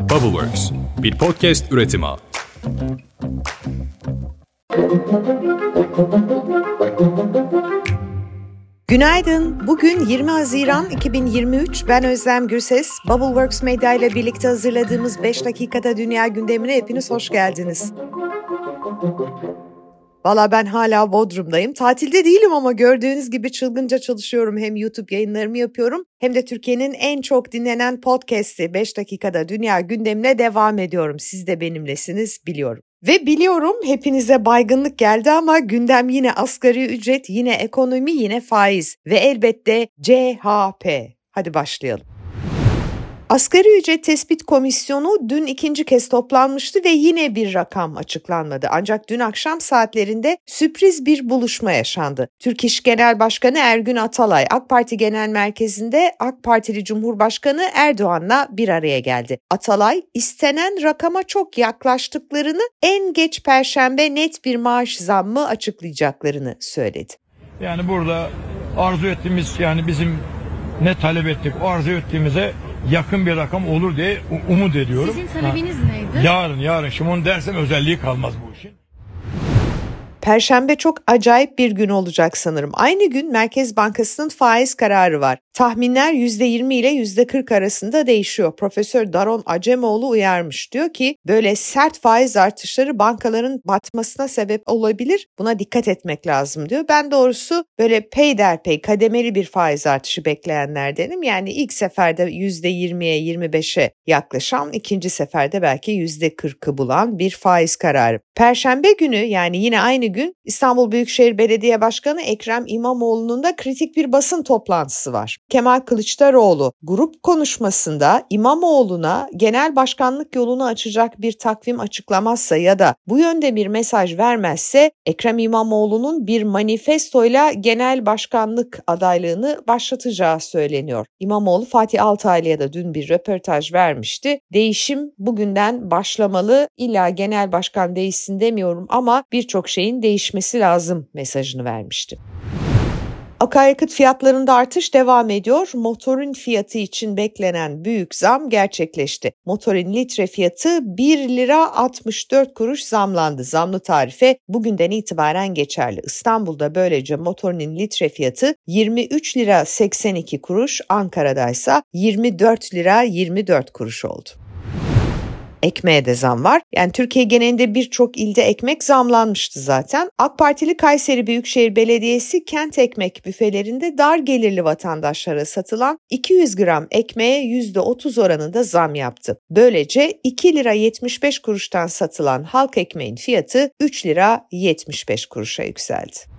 Bubbleworks, bir podcast üretimi. Günaydın. Bugün 20 Haziran 2023. Ben Özlem Gürses. Bubbleworks Medya ile birlikte hazırladığımız 5 dakikada dünya gündemine hepiniz hoş geldiniz. Valla ben hala Bodrum'dayım. Tatilde değilim ama gördüğünüz gibi çılgınca çalışıyorum. Hem YouTube yayınlarımı yapıyorum hem de Türkiye'nin en çok dinlenen podcast'i 5 dakikada dünya gündemine devam ediyorum. Siz de benimlesiniz biliyorum. Ve biliyorum hepinize baygınlık geldi ama gündem yine asgari ücret, yine ekonomi, yine faiz ve elbette CHP. Hadi başlayalım. Asgari ücret tespit komisyonu dün ikinci kez toplanmıştı ve yine bir rakam açıklanmadı. Ancak dün akşam saatlerinde sürpriz bir buluşma yaşandı. Türk İş Genel Başkanı Ergün Atalay AK Parti Genel Merkezi'nde AK Partili Cumhurbaşkanı Erdoğan'la bir araya geldi. Atalay istenen rakama çok yaklaştıklarını en geç perşembe net bir maaş zammı açıklayacaklarını söyledi. Yani burada arzu ettiğimiz yani bizim ne talep ettik o arzu ettiğimize yakın bir rakam olur diye umut ediyorum. Sizin talebiniz neydi? Yarın yarın şimdi onu dersem özelliği kalmaz bu işin. Perşembe çok acayip bir gün olacak sanırım. Aynı gün Merkez Bankası'nın faiz kararı var. Tahminler %20 ile %40 arasında değişiyor. Profesör Daron Acemoğlu uyarmış. Diyor ki böyle sert faiz artışları bankaların batmasına sebep olabilir. Buna dikkat etmek lazım diyor. Ben doğrusu böyle peyderpey kademeli bir faiz artışı bekleyenlerdenim. Yani ilk seferde %20'ye 25'e yaklaşan, ikinci seferde belki %40'ı bulan bir faiz kararı. Perşembe günü yani yine aynı gün İstanbul Büyükşehir Belediye Başkanı Ekrem İmamoğlu'nun da kritik bir basın toplantısı var. Kemal Kılıçdaroğlu grup konuşmasında İmamoğlu'na genel başkanlık yolunu açacak bir takvim açıklamazsa ya da bu yönde bir mesaj vermezse Ekrem İmamoğlu'nun bir manifestoyla genel başkanlık adaylığını başlatacağı söyleniyor. İmamoğlu Fatih Altaylı'ya da dün bir röportaj vermişti. Değişim bugünden başlamalı. İlla genel başkan değişsin demiyorum ama birçok şeyin değişmesi lazım mesajını vermişti. Akaryakıt fiyatlarında artış devam ediyor. Motorun fiyatı için beklenen büyük zam gerçekleşti. Motorun litre fiyatı 1 lira 64 kuruş zamlandı. Zamlı tarife bugünden itibaren geçerli. İstanbul'da böylece motorun litre fiyatı 23 lira 82 kuruş, Ankara'da ise 24 lira 24 kuruş oldu. Ekmeğe de zam var. Yani Türkiye genelinde birçok ilde ekmek zamlanmıştı zaten. AK Partili Kayseri Büyükşehir Belediyesi kent ekmek büfelerinde dar gelirli vatandaşlara satılan 200 gram ekmeğe %30 oranında zam yaptı. Böylece 2 lira 75 kuruştan satılan halk ekmeğin fiyatı 3 lira 75 kuruşa yükseldi.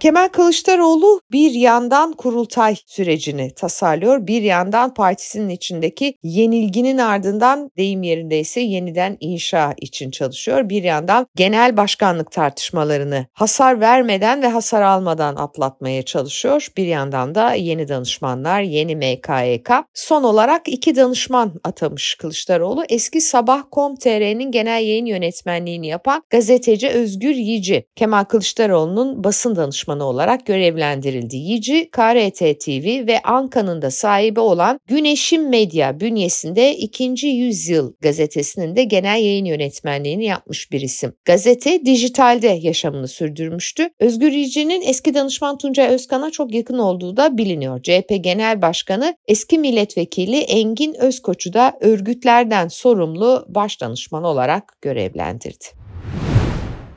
Kemal Kılıçdaroğlu bir yandan kurultay sürecini tasarlıyor, bir yandan partisinin içindeki yenilginin ardından deyim yerindeyse yeniden inşa için çalışıyor. Bir yandan genel başkanlık tartışmalarını hasar vermeden ve hasar almadan atlatmaya çalışıyor. Bir yandan da yeni danışmanlar, yeni MKYK. Son olarak iki danışman atamış Kılıçdaroğlu. Eski Sabah.com.tr'nin genel yayın yönetmenliğini yapan gazeteci Özgür Yici, Kemal Kılıçdaroğlu'nun basın danışmanı danışmanı olarak görevlendirildi. Yici, KRT TV ve Anka'nın da sahibi olan Güneşim Medya bünyesinde 2. Yüzyıl gazetesinin de genel yayın yönetmenliğini yapmış bir isim. Gazete dijitalde yaşamını sürdürmüştü. Özgür Yici'nin eski danışman Tuncay Özkan'a çok yakın olduğu da biliniyor. CHP Genel Başkanı eski milletvekili Engin Özkoç'u da örgütlerden sorumlu baş danışman olarak görevlendirdi.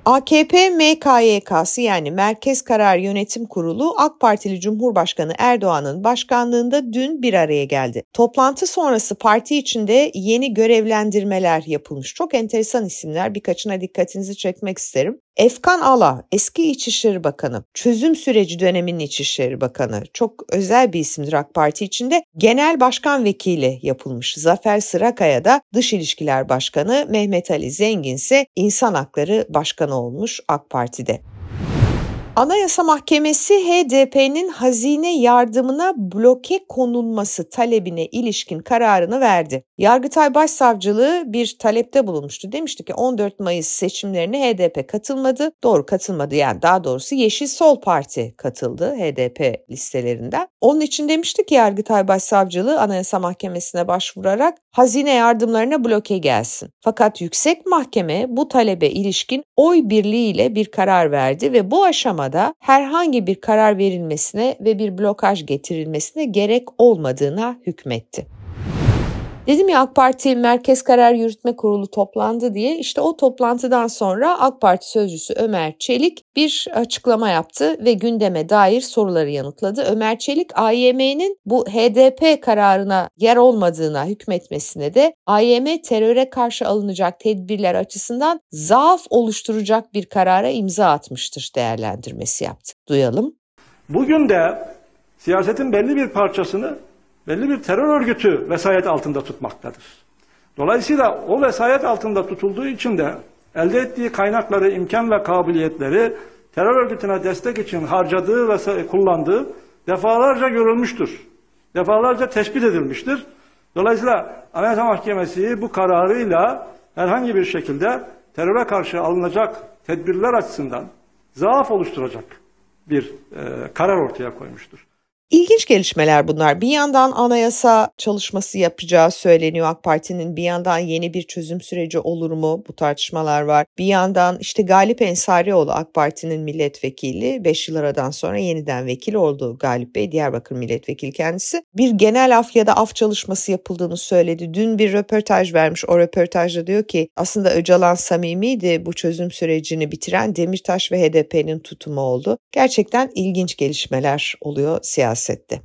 AKP MKYK'sı yani Merkez Karar Yönetim Kurulu AK Partili Cumhurbaşkanı Erdoğan'ın başkanlığında dün bir araya geldi. Toplantı sonrası parti içinde yeni görevlendirmeler yapılmış. Çok enteresan isimler birkaçına dikkatinizi çekmek isterim. Efkan Ala, eski İçişleri Bakanı, çözüm süreci döneminin İçişleri Bakanı, çok özel bir isimdir AK Parti içinde. Genel Başkan Vekili yapılmış. Zafer Sırakaya da Dış İlişkiler Başkanı, Mehmet Ali Zengin ise İnsan Hakları Başkanı olmuş AK Parti'de. Anayasa Mahkemesi HDP'nin hazine yardımına bloke konulması talebine ilişkin kararını verdi. Yargıtay Başsavcılığı bir talepte bulunmuştu. Demişti ki 14 Mayıs seçimlerine HDP katılmadı. Doğru katılmadı yani daha doğrusu Yeşil Sol Parti katıldı HDP listelerinden. Onun için demişti ki Yargıtay Başsavcılığı Anayasa Mahkemesi'ne başvurarak hazine yardımlarına bloke gelsin. Fakat Yüksek Mahkeme bu talebe ilişkin oy birliğiyle bir karar verdi ve bu aşamada herhangi bir karar verilmesine ve bir blokaj getirilmesine gerek olmadığına hükmetti. Dedim ya AK Parti Merkez Karar Yürütme Kurulu toplandı diye işte o toplantıdan sonra AK Parti sözcüsü Ömer Çelik bir açıklama yaptı ve gündeme dair soruları yanıtladı. Ömer Çelik AYM'nin bu HDP kararına yer olmadığına hükmetmesine de AYM teröre karşı alınacak tedbirler açısından zaaf oluşturacak bir karara imza atmıştır değerlendirmesi yaptı. Duyalım. Bugün de siyasetin belli bir parçasını belli bir terör örgütü vesayet altında tutmaktadır. Dolayısıyla o vesayet altında tutulduğu için de elde ettiği kaynakları, imkan ve kabiliyetleri terör örgütüne destek için harcadığı ve kullandığı defalarca görülmüştür. Defalarca tespit edilmiştir. Dolayısıyla Anayasa Mahkemesi bu kararıyla herhangi bir şekilde teröre karşı alınacak tedbirler açısından zaaf oluşturacak bir e, karar ortaya koymuştur. İlginç gelişmeler bunlar. Bir yandan anayasa çalışması yapacağı söyleniyor AK Parti'nin. Bir yandan yeni bir çözüm süreci olur mu? Bu tartışmalar var. Bir yandan işte Galip Ensarioğlu AK Parti'nin milletvekili 5 yıl aradan sonra yeniden vekil oldu Galip Bey. Diyarbakır milletvekili kendisi. Bir genel af ya da af çalışması yapıldığını söyledi. Dün bir röportaj vermiş. O röportajda diyor ki aslında Öcalan samimiydi. Bu çözüm sürecini bitiren Demirtaş ve HDP'nin tutumu oldu. Gerçekten ilginç gelişmeler oluyor siyasi sätt.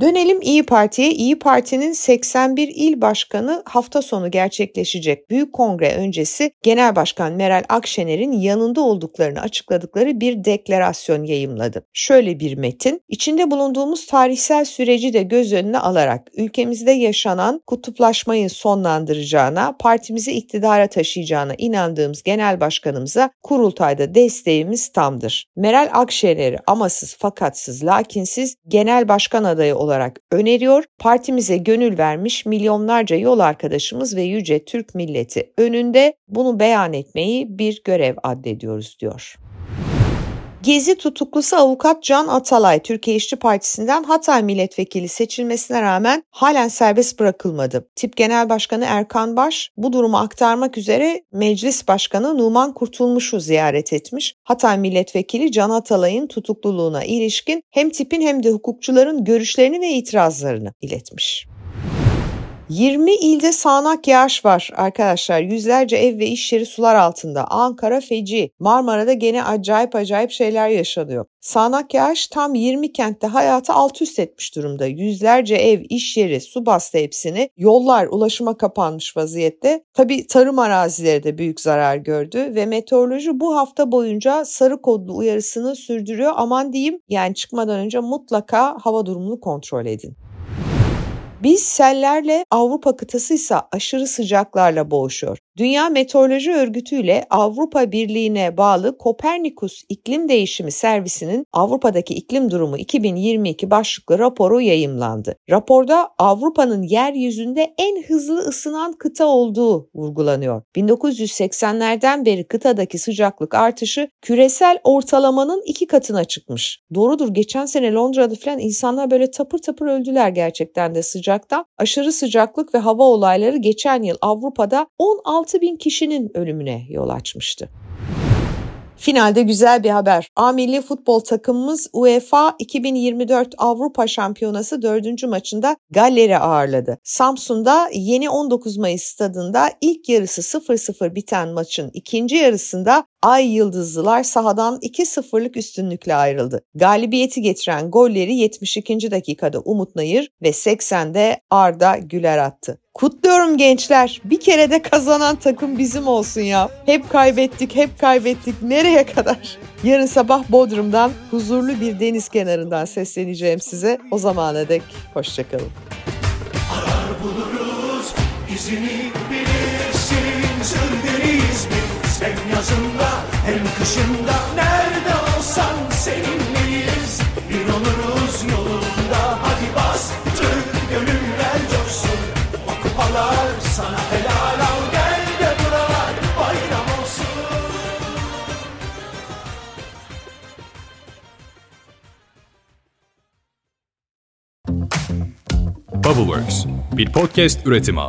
Dönelim İyi Parti'ye. İyi Parti'nin 81 il başkanı hafta sonu gerçekleşecek Büyük Kongre öncesi Genel Başkan Meral Akşener'in yanında olduklarını açıkladıkları bir deklarasyon yayımladı. Şöyle bir metin, içinde bulunduğumuz tarihsel süreci de göz önüne alarak ülkemizde yaşanan kutuplaşmayı sonlandıracağına, partimizi iktidara taşıyacağına inandığımız Genel Başkanımıza kurultayda desteğimiz tamdır. Meral Akşener'i amasız fakatsız lakinsiz Genel Başkan adayı olarak olarak öneriyor. Partimize gönül vermiş milyonlarca yol arkadaşımız ve yüce Türk milleti önünde bunu beyan etmeyi bir görev addediyoruz diyor. Gezi tutuklusu avukat Can Atalay Türkiye İşçi Partisi'nden Hatay milletvekili seçilmesine rağmen halen serbest bırakılmadı. Tip Genel Başkanı Erkan Baş bu durumu aktarmak üzere Meclis Başkanı Numan Kurtulmuş'u ziyaret etmiş. Hatay milletvekili Can Atalay'ın tutukluluğuna ilişkin hem tipin hem de hukukçuların görüşlerini ve itirazlarını iletmiş. 20 ilde sağanak yağış var arkadaşlar. Yüzlerce ev ve iş yeri sular altında. Ankara feci. Marmara'da gene acayip acayip şeyler yaşanıyor. Sağanak yağış tam 20 kentte hayatı alt üst etmiş durumda. Yüzlerce ev, iş yeri, su bastı hepsini. Yollar ulaşıma kapanmış vaziyette. Tabi tarım arazileri de büyük zarar gördü ve meteoroloji bu hafta boyunca sarı kodlu uyarısını sürdürüyor. Aman diyeyim yani çıkmadan önce mutlaka hava durumunu kontrol edin. Biz sellerle Avrupa kıtası ise aşırı sıcaklarla boğuşuyor. Dünya Meteoroloji Örgütü ile Avrupa Birliği'ne bağlı Kopernikus İklim Değişimi Servisi'nin Avrupa'daki iklim durumu 2022 başlıklı raporu yayımlandı. Raporda Avrupa'nın yeryüzünde en hızlı ısınan kıta olduğu vurgulanıyor. 1980'lerden beri kıtadaki sıcaklık artışı küresel ortalamanın iki katına çıkmış. Doğrudur geçen sene Londra'da falan insanlar böyle tapır tapır öldüler gerçekten de sıcaktan. Aşırı sıcaklık ve hava olayları geçen yıl Avrupa'da 16 6 bin kişinin ölümüne yol açmıştı. Finalde güzel bir haber. A milli futbol takımımız UEFA 2024 Avrupa Şampiyonası 4. maçında Galler'i ağırladı. Samsun'da yeni 19 Mayıs stadında ilk yarısı 0-0 biten maçın ikinci yarısında Ay Yıldızlılar sahadan 2-0'lık üstünlükle ayrıldı. Galibiyeti getiren golleri 72. dakikada Umut Nayır ve 80'de Arda Güler attı. Kutluyorum gençler. Bir kere de kazanan takım bizim olsun ya. Hep kaybettik, hep kaybettik. Nereye kadar? Yarın sabah Bodrum'dan huzurlu bir deniz kenarından sesleneceğim size. O zamana dek hoşçakalın. Arar buluruz, izini bilirsin, Hem yazında hem kışında. Nerede olsan seninleyiz. Bir oluruz yolunda. Hadi bas tüm gönüller coşsun. O kupalar sana helal al. Gel de buralar bayram olsun. Bubbleworks, bir podcast üretimi.